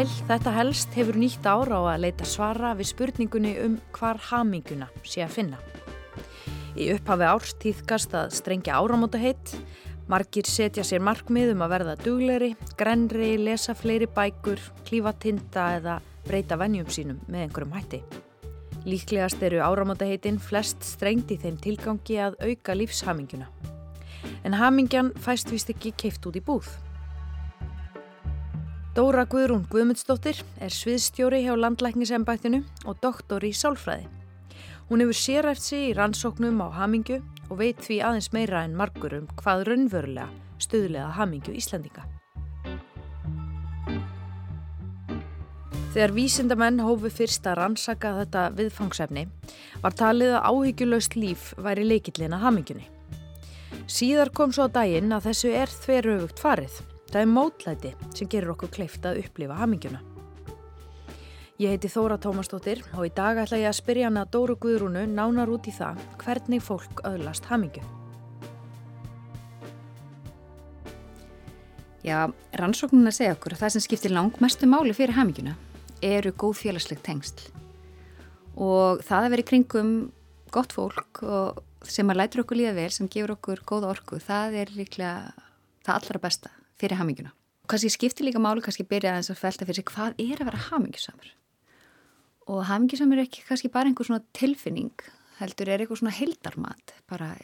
Sæl, þetta helst hefur nýtt ára á að leita svara við spurningunni um hvar haminguna sé að finna. Í upphafi árs týðkast að strengja áramóta heitt, margir setja sér markmið um að verða dugleri, grenri, lesa fleiri bækur, klífa tinda eða breyta vennjum sínum með einhverjum hætti. Líklegast eru áramóta heitin flest strengt í þeim tilgangi að auka lífshaminguna. En hamingjan fæst vist ekki keift út í búð. Dóra Guðrún Guðmundsdóttir er sviðstjóri hjá landlæknisembættinu og doktor í sálfræði. Hún hefur séræft sig í rannsóknum á hamingu og veit því aðeins meira en margur um hvað raunverulega stöðlega hamingu Íslandinga. Þegar vísindamenn hófu fyrst að rannsaka þetta viðfangsefni var talið að áhyggjulöst líf væri leikillin að hamingunni. Síðar kom svo að daginn að þessu er þverjöfugt farið. Það er mótlæti sem gerur okkur kleift að upplifa hamingjuna. Ég heiti Þóra Tómastóttir og í dag ætla ég að spyrja hana Dóru Guðrúnu nánar út í það hvernig fólk öðlast hamingju. Já, rannsóknuna segja okkur að það sem skiptir langmestu máli fyrir hamingjuna eru góð félagsleg tengsl og það að vera í kringum gott fólk sem að lætur okkur líða vel, sem gefur okkur góða orku, það er líklega það allra besta fyrir haminguna. Kanski skiptir líka máli, kannski byrja aðeins að felta fyrir sig hvað er að vera hamingjusamur. Og hamingjusamur er ekki kannski bara einhver svona tilfinning, heldur er eitthvað svona heldarmat, bara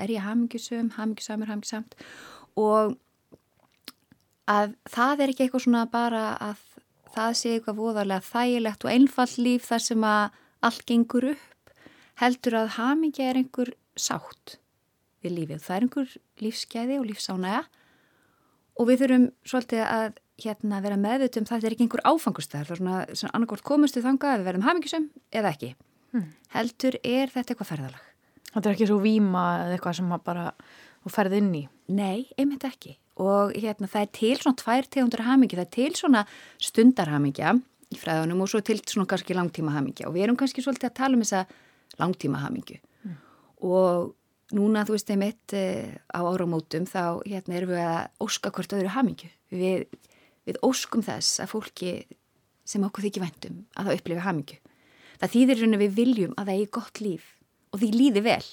er ég hamingjusum, hamingjusamur, hamingjusamt og að það er ekki eitthvað svona bara að það sé eitthvað voðarlega þægilegt og einfall líf þar sem að allt gengur upp, heldur að hamingja er einhver sátt við lífið. Það er einhver lífsgæði og lífsánæga og við þurfum svolítið að hérna, vera meðutum það er ekki einhver áfangustæðar svona, svona annarkort komustu þanga að við verðum hamingisum eða ekki. Hmm. heldur er þetta eitthvað ferðalag? Þetta er ekki svo výma eða eitthvað sem maður bara ferði inn í? Nei, einmitt ekki. Og hérna, það er til svona tvær tegundur hamingi það er til svona stundarhamingja í fræðunum og svo til svona kannski langtíma hamingja og við erum kannski svolítið að tala um þessa langtíma hamingju hmm. og Núna, þú veist, einmitt eh, á áramótum þá hérna, erum við að óska hvort öðru hamingju. Við, við óskum þess að fólki sem okkur þykir vendum að það upplifi hamingju. Það þýðir raun og við viljum að það eigi gott líf og því líði vel.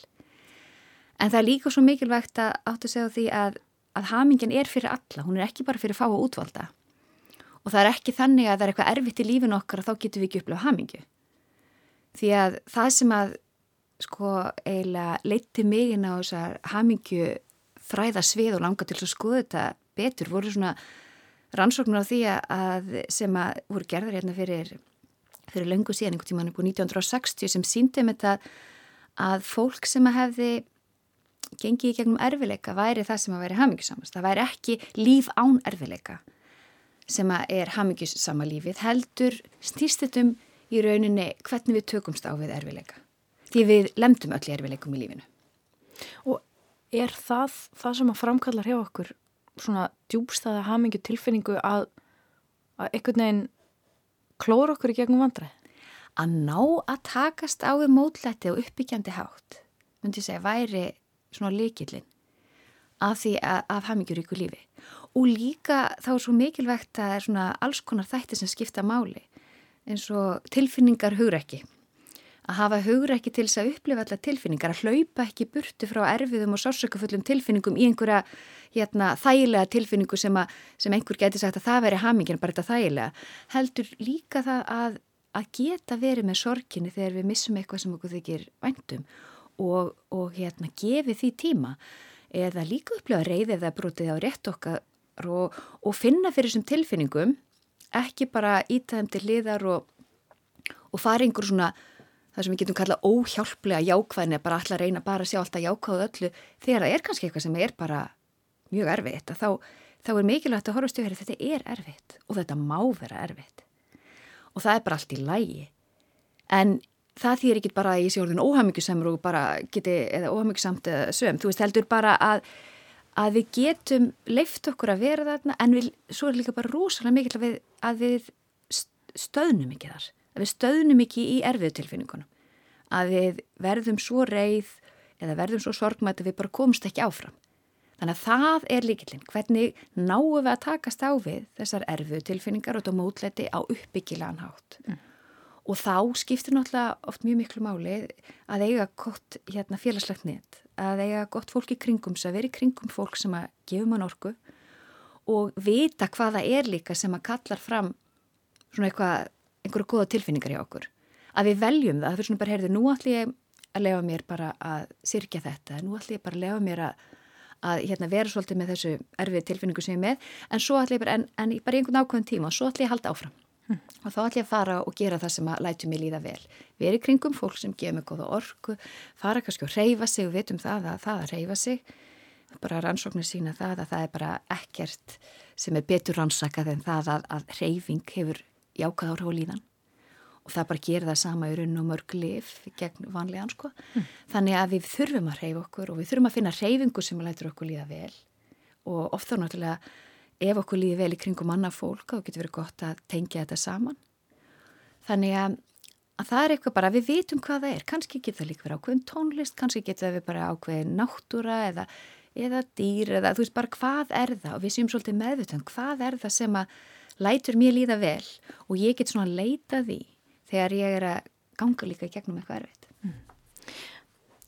En það er líka svo mikilvægt að áttu að segja því að, að hamingjan er fyrir alla, hún er ekki bara fyrir fá og útvalda. Og það er ekki þannig að það er eitthvað erfitt í lífin okkar og þá getum við ekki upplifa hamingju. Því að það sem að sko eiginlega leitti mig inn á þessar hamingju fræða svið og langa til að skoða þetta betur voru svona rannsóknur á því að sem að voru gerðar hérna fyrir, fyrir löngu síðan einhvern tíman upp á 1960 sem síndi um þetta að fólk sem að hefði gengið í gegnum erfileika væri það sem að væri hamingjusamast. Það væri ekki líf án erfileika sem að er hamingjusama lífið heldur stýstitum í rauninni hvernig við tökumst á við erfileika því við lemdum öll erfileikum í lífinu. Og er það það sem að framkallar hjá okkur svona djúbstæða hamingju tilfinningu að, að einhvern veginn klóra okkur í gegnum vandræð? Að ná að takast á við mótlætti og uppbyggjandi hátt, myndi ég segja, væri svona líkillin af því að, af hamingjur ykkur lífi. Og líka þá er svo mikilvægt að það er svona alls konar þætti sem skipta máli eins og tilfinningar hugur ekki að hafa hugur ekki til þess að upplifa alla tilfinningar, að hlaupa ekki burti frá erfiðum og sársökafullum tilfinningum í einhverja hérna, þægilega tilfinningu sem, að, sem einhver geti sagt að það veri hamingin bara þetta þægilega, heldur líka það að, að geta verið með sorginni þegar við missum eitthvað sem okkur þykir væntum og, og hérna, gefi því tíma. Eða líka upplifa reyðið eða brotið á rétt okkar og, og finna fyrir þessum tilfinningum, ekki bara ítaðum til liðar og, og fara einhver svona það sem við getum kallað óhjálplega jákvæðin er bara alltaf að reyna bara að sjá alltaf jákvæðu öllu. Þegar það er kannski eitthvað sem er bara mjög erfitt þá, þá er mikilvægt að horfa stjóðherri þetta er erfitt og þetta má vera erfitt. Og það er bara allt í lægi en það þýr ekki bara að ég sé orðin óhamingjusamur og bara geti eða óhamingjusamt eða söm, þú veist heldur bara að að við getum leift okkur að vera þarna en við, svo er líka bara rosalega mikilvægt að við stöðnum ekki þar að við stöðnum ekki í erfið tilfinningunum, að við verðum svo reið eða verðum svo sorgmætt að við bara komst ekki áfram. Þannig að það er líkillin. Hvernig náum við að takast á við þessar erfu tilfinningar og þetta mótleiti á uppbyggilegan hátt. Mm. Og þá skiptir náttúrulega oft mjög miklu máli að eiga gott hérna, félagslegt nýtt, að eiga gott fólk í kringum, að vera í kringum fólk sem að gefa mann orku og vita hvaða er líka sem að kallar fram svona eitthvað, einhverju goða tilfinningar í okkur. Að við veljum það, það fyrir svona bara, heyrðu, nú ætlum ég að lefa mér bara að sirkja þetta, nú ætlum ég bara að lefa mér að að hérna, vera svolítið með þessu erfið tilfinningu sem ég er með. En svo ætlum ég bara, en, en bara einhvern ákveðin tíma og svo ætlum ég að halda áfram. Hm. og þá ætlum ég að fara og gera það sem að lætu mig líða vel. Erum kringum fólk sem gefur mig góða orku fara kannski að reyfa sig og vitum það að það að reyfa sig. Bara rannsóknir sína það að það er bara ekkert sem er betur rannsakað en það að, að reyfing hefur jákað áhrif á líðan og það bara gerir það sama í raun og mörg lif gegn vanlegan sko. Mm. Þannig að við þurfum að reyfa okkur og við þurfum að finna reyfingu sem lætur okkur líða vel og ofta er náttúrulega ef okkur líði vel í kringum annað fólk þá getur verið gott að tengja þetta saman. Þannig að, að það er eitthvað bara, við vitum hvað það er, kannski getur það líka verið ákveðin tónlist, kannski getur það bara ákveðin náttúra eða, eða dýr eða þú veist bara hvað er það og við séum svolítið meðvitað, hvað er það sem að lætur mér líða vel og ég get svona leitað í þegar ég er að ganga líka gegnum eitthvað erfitt. Mm.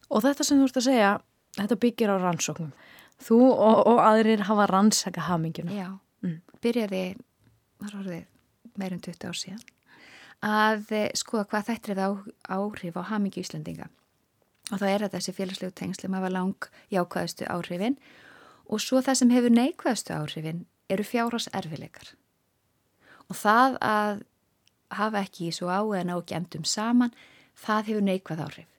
Og þetta sem þú ert að segja, þetta byggir á rannsóknum. Þú og, og aðrir hafa rannsaka haminguna. Já, mm. byrjaði, var orðið meirum 20 ár síðan, að eh, skoða hvað þetta er áhrif á hamingi Íslandinga. Og það er að þessi félagslegu tengsli maður var lang jákvæðustu áhrifin og svo það sem hefur neikvæðustu áhrifin eru fjárhás erfileikar. Og það að hafa ekki svo á eða ná ekki endum saman, það hefur neikvæð áhrif.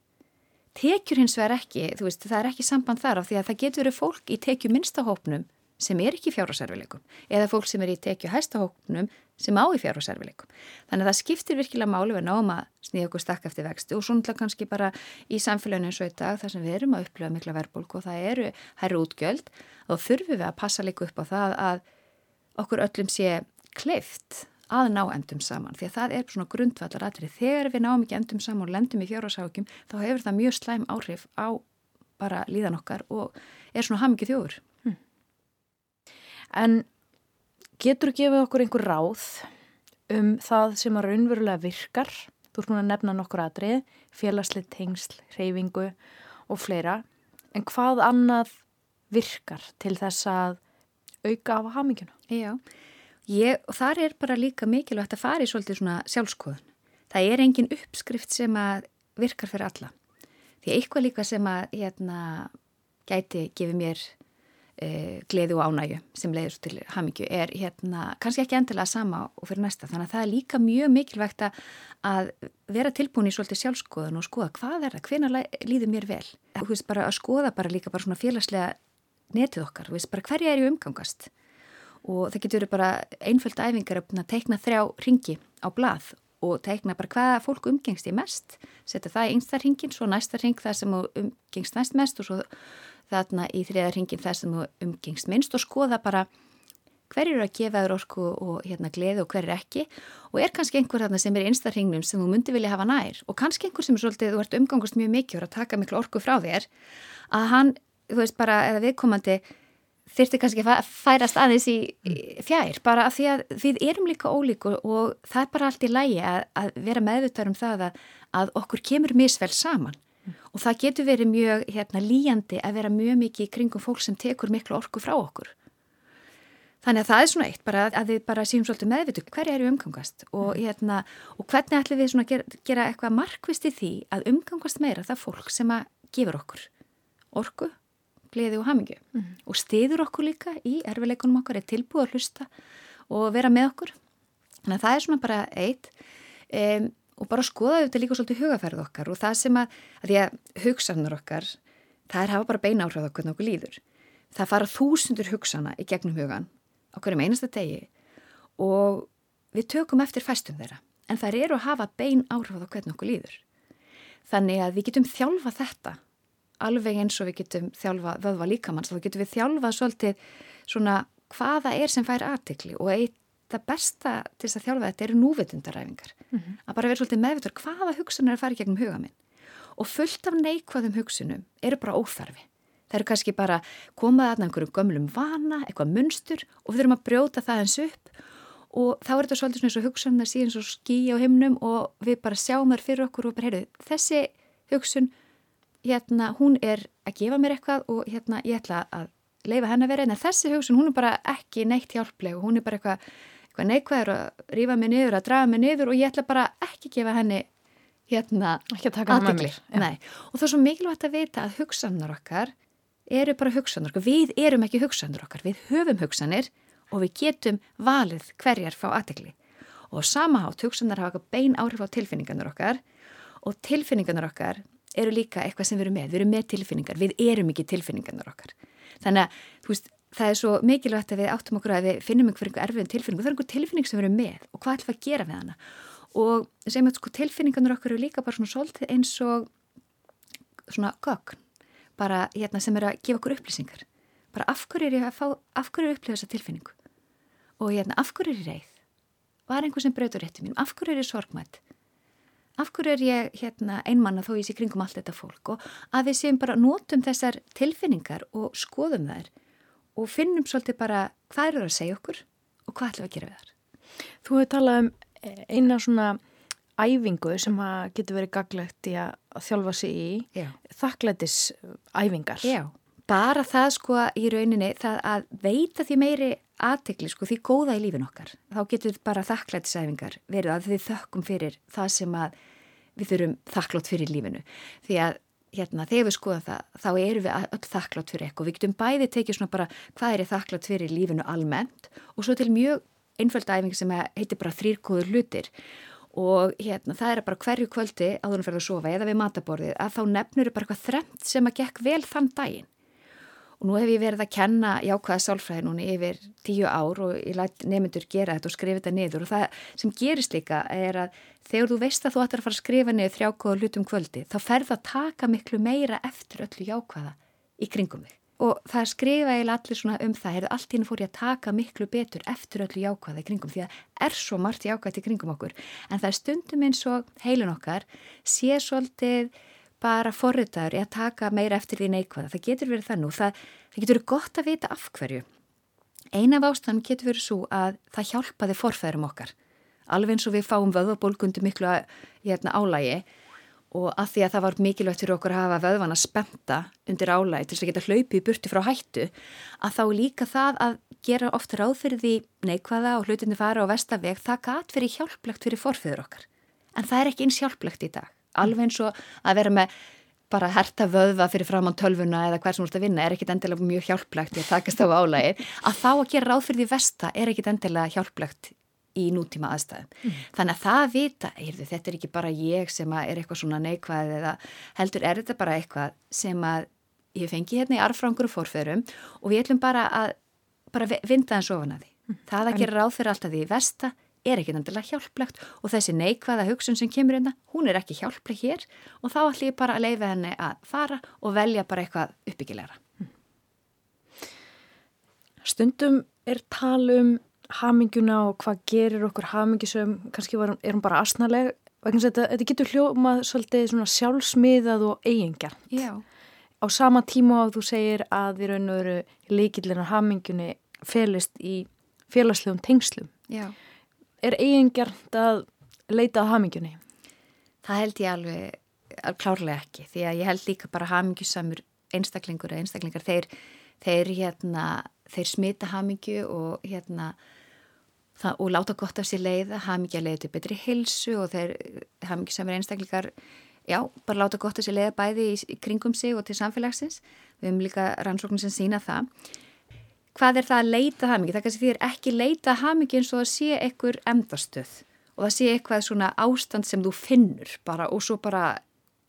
Tekjur hins vegar ekki, þú veist, það er ekki samband þar af því að það getur verið fólk í tekju minnstahópnum sem er ekki í fjárháserfileikum eða fólk sem er í tekju hæstahópnum sem á í fjárháserfileikum. Þannig að það skiptir virkilega máli við náma sníða okkur stakk eftir vexti og svona kannski bara í samfélaginu eins og í dag þar sem við erum að upplifa mikla verðbólku og það eru hærru útgjöld þá þurfum við að passa líka upp á það að okkur öllum sé kleift að ná endum saman því að það er svona grundvallar aðrið þegar við náum ekki endum saman og lendum í fjárhásákjum þá hefur það mjög slæm áhrif á bara líðan okkar og er svona hafmikið þjóður hm. En getur þú gefið okkur einhver ráð um það sem að raunverulega virkar þú ert núna að nefna nokkur aðrið félagsli tengsl, reyfingu og fleira, en hvað annað virkar til þess að auka á hafmyggjuna? Já Ég, þar er bara líka mikilvægt að fara í svolítið svona sjálfskoðun. Það er engin uppskrift sem að virkar fyrir alla. Því eitthvað líka sem að hérna, gæti gefið mér uh, gleði og ánægju sem leiður til hamingju er hérna, kannski ekki endilega sama og fyrir næsta. Þannig að það er líka mjög mikilvægt að vera tilbúin í svolítið sjálfskoðun og skoða hvað er það, hvena líður mér vel. Þú veist bara að skoða bara líka bara svona félagslega netið okkar, þú veist bara hverja er ég umgangast og það getur bara einföld æfingar að teikna þrjá ringi á blað og teikna bara hvaða fólk umgengst í mest. Setja það í einsta ringin, svo næsta ring það sem umgengst næst mest og svo þarna í þriða ringin það sem umgengst minnst og skoða bara hver eru að gefa þér orku og hérna gleði og hver er ekki. Og er kannski einhver þarna sem er í einsta ringnum sem þú myndi vilja hafa nær. Og kannski einhver sem er svolítið, þú ert umgangast mjög mikið og að taka miklu orku frá þér að hann, þú veist bara, eða viðkomandi þurfti kannski að færast aðeins í fjær bara af því að við erum líka ólíkur og það er bara allt í lægi að, að vera meðvitað um það að, að okkur kemur misvel saman mm. og það getur verið mjög hérna, líjandi að vera mjög mikið í kringum fólk sem tekur miklu orku frá okkur. Þannig að það er svona eitt bara að við bara séum svolítið meðvitu hverja eru umgangast og, mm. hérna, og hvernig ætlum við að gera, gera eitthvað markvist í því að umgangast meira það fólk sem að gefur okkur orku gleði og hamingu mm -hmm. og stiður okkur líka í erfileikunum okkar, er tilbúið að hlusta og vera með okkur. Þannig að það er svona bara eitt um, og bara skoða þetta líka svolítið hugafærið okkar og það sem að, að því að hugsanar okkar, það er hafa bara beina áhrif okkur nokkuð líður. Það fara þúsundur hugsana í gegnum hugan okkur um einasta degi og við tökum eftir fæstum þeirra en það eru að hafa bein áhrif okkur nokkuð líður. Þannig að við getum þjálfa þetta alveg eins og við getum þjálfa vöðva líkamanns, þá getum við þjálfa svolítið svona hvaða er sem fær aðtikli og eitt það besta til þess að þjálfa þetta eru núvitundaræfingar. Mm -hmm. að bara vera svolítið meðvitur hvaða hugsun er að fara gegnum huga minn. Og fullt af neikvæðum hugsunum eru bara óþarfi. Það eru kannski bara komað að einhverjum gömlum vana, eitthvað munstur og við þurfum að brjóta það eins upp. Og þá er þetta svolítið svona eins og hugsanum það síðan svo skí á himnum og við bara sjáum þar fyrir okkur og bara heyrðu, þessi hugsun, hérna, hún er að gefa mér eitthvað og hérna, ég ætla að leifa henn að vera en þessi hugsun, hún er bara ekki neitt hjálpleg og hún er bara eitthvað, eitthvað neikvæður að rífa mig niður, að draga mig niður og ég ætla bara ekki að gefa henni hérna aðtegli. Og það er svo mikilvægt að vita að hugsanar okkar eru bara hugsanar okkar. Við erum ekki hugsanar okkar, við höfum hugsanir og við getum valið hverjar fá aðtegli. Og samahátt hugsanar hafa bein áhrif á tilfinningarnar okkar og tilfinningarnar okkar eru líka eitthvað sem við erum með. Við erum með tilfinningar, við erum ekki tilfinningarnar okkar. Þannig að veist, það er svo mikilvægt að við áttum okkur að við finnum einhver erfiðum tilfinningu. Það er einhver tilfinning sem við erum með og hvað ætlum við að gera við hana. Og sem að sko tilfinningarnar okkar eru líka bara svona svolítið eins og svona gögn bara hérna sem er að gefa okkur upplýsingar. Bara af hverju er ég að fá, af hverju er upplýða þessa tilfinningu? Og hérna af hverju er ég reið? Var einhver sem breytur rétti mín? Af hverju er ég sorgmætt? Af hverju er ég hérna einmanna þó ég sé kringum allt þetta fólk? Og að við séum bara notum þessar tilfinningar og skoðum þær og finnum svolítið bara hvað eru að segja okkur og hvað ætlum að gera við þar. Þú hefur talað um eina svona æfingu sem getur verið gaglegt í að þjálfa sig í þakklætisæfingar Já, bara það sko í rauninni það að veita því meiri aðtegli sko því góða í lífin okkar þá getur bara þakklætisæfingar verið að við þökkum fyrir það sem að við þurfum þakklátt fyrir lífinu. Því að hérna þegar við skoðum það þá erum við öll þakklátt fyrir eitthvað. Við getum bæði tekið svona bara hvað er þakklátt fyrir lífinu almennt og svo til mjög einföld æfing sem heitir bara þrýrkóður hlutir. Og hérna það er bara hverju kvöldi að þú fyrir að sofa eða við mataborðið að þá nefnur bara eitthvað þremt sem að gekk vel þann daginn og nú hef ég verið að kenna jákvæða sálfræði núni yfir tíu ár og ég lætt nefnendur gera þetta og skrifa þetta niður. Og það sem gerist líka er að þegar þú veist að þú ættir að fara að skrifa niður þrjákvæða hlutum kvöldi þá ferð að taka miklu meira eftir öllu jákvæða í kringum þig. Og það skrifa eiginlega allir svona um það hefur allt hinn fór ég að taka miklu betur eftir öllu jákvæði kringum því að er svo margt jákvæði kringum okkur. En það er stundum eins og heilun okkar sé svolítið bara forritaður í að taka meira eftir því neikvæða. Það getur verið það nú, það, það getur verið gott að vita af hverju. Eina af ástæðan getur verið svo að það hjálpaði forfæðurum okkar. Alveg eins og við fáum vöðvabólgundu miklu að, hérna, álægi og að því að það var mikilvægt fyrir okkur að hafa vöðvan að spenta undir álægi til þess að geta hlaupið burti frá hættu að þá líka það að gera oft ráð fyrir því neikvæða og hlutinni fara á vestaveg það gat verið hjálplegt fyrir forfiður okkar. En það er ekki eins hjálplegt í dag alveg eins og að vera með bara herta vöðva fyrir fram á tölvuna eða hver sem ert að vinna er ekkit endilega mjög hjálplegt í að takast á álægi að þá að gera ráð fyrir því vesta er ekkit endilega hjálplegt í nútíma aðstæðum. Mm. Þannig að það vita, heyrðu, þetta er ekki bara ég sem er eitthvað svona neikvæð eða heldur er þetta bara eitthvað sem að ég fengi hérna í arfrangur og forförum og við ætlum bara að bara vinda hans ofan að því. Mm. Það að gera ráð fyrir alltaf því versta er ekki náttúrulega hjálplegt og þessi neikvæða hugsun sem kemur hérna, hún er ekki hjálpleg hér og þá ætlum ég bara að leifa henni að fara og velja bara eitthvað uppbyggilegra. Stundum er talum haminguna og hvað gerir okkur hamingisum, kannski var, er hún bara asnaleg, vegna þetta, þetta getur hljómað svolítið svona sjálfsmiðað og eigingjart. Já. Á sama tíma á þú segir að við raun og veru leikillina hamingunni felist í félagslegum tengslum. Já. Er eigingjart að leita að hamingunni? Það held ég alveg klárlega ekki, því að ég held líka bara hamingjusamur einstaklingur eða einstaklingar, þeir, þeir, hérna, þeir smita hamingju og hérna það, og láta gott af sér leiða, að leiða til betri hilsu og þeir er einstaklingar, já, bara láta gott af sér leiða bæði í, í kringum sig og til samfélagsins. Við hefum líka rannsóknum sem sína það. Hvað er það að leita mikið? Það kannski því er ekki leita mikið eins og að sé ekkur endastöð og það sé eitthvað svona ástand sem þú finnur bara og svo bara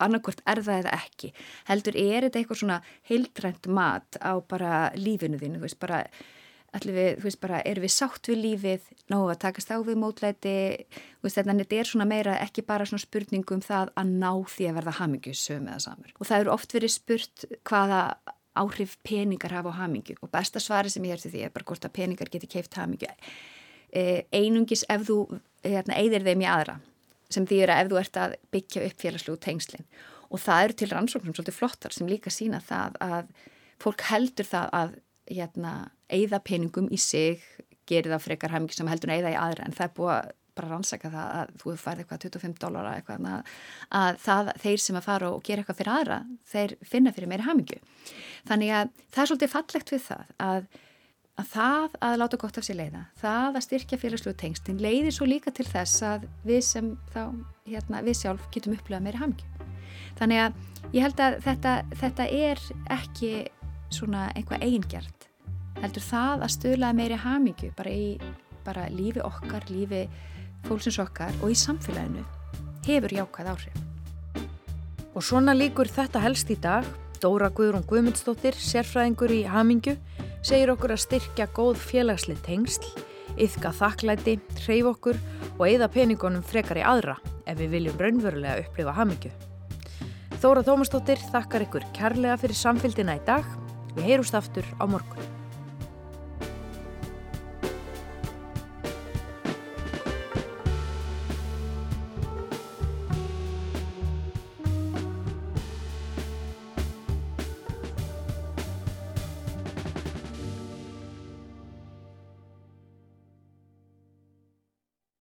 annarkvört er það eða ekki. Heldur er þetta eitthvað svona heildrænt mat á bara lífinu þínu, þú veist, bara allir við, þú veist bara, erum við sátt við lífið, náðu að takast á við mótlæti, veist, þannig að þetta er svona meira ekki bara svona spurningum það að ná því að verða hamingjusum eða samur. Og það eru oft verið spurt hvaða áhrif peningar hafa á hamingju. Og besta svari sem ég er til því er bara hvort að peningar geti keift hamingju. E, einungis ef þú hérna, eigðir þeim í aðra sem því er að ef þú ert að byggja upp félagslegu tengslinn og það eru til rannsóknum svolítið flottar sem líka sína það að fólk heldur það að hérna, eigða peningum í sig gerir það frekar hæmingi sem heldur eigða í aðra. En það er búið að bara rannsaka það að þú færði eitthvað 25 dólara eitthvað að það, þeir sem að fara og gera eitthvað fyrir aðra þeir finna fyrir meiri hæmingu þannig að það er svolítið fallegt við það að, að það að láta gott af sér leiða það að styrkja félagslu tengstin leiðir svo líka til þess að við sem þá, hérna, við sjálf getum upplegað meiri hæmingu þannig að ég held að þetta, þetta er ekki svona einhvað eigingjart heldur það að stöðlaða meiri hamingu bara í bara lífi okkar, lífi fólksins okkar og í samfélaginu hefur jákvæð áhrif. Og svona líkur þetta helst í dag. Dóra Guðrún Guðmundsdóttir, sérfræðingur í hamingu, segir okkur að styrkja góð félagsli tengsl, yfka þakklæti, hreyf okkur og eða peningunum frekar í aðra ef við viljum raunverulega upplifa hamingu. Þóra Tómasdóttir þakkar ykkur kærlega fyrir samfélgina í dag. Við heyrúst aftur á morgun.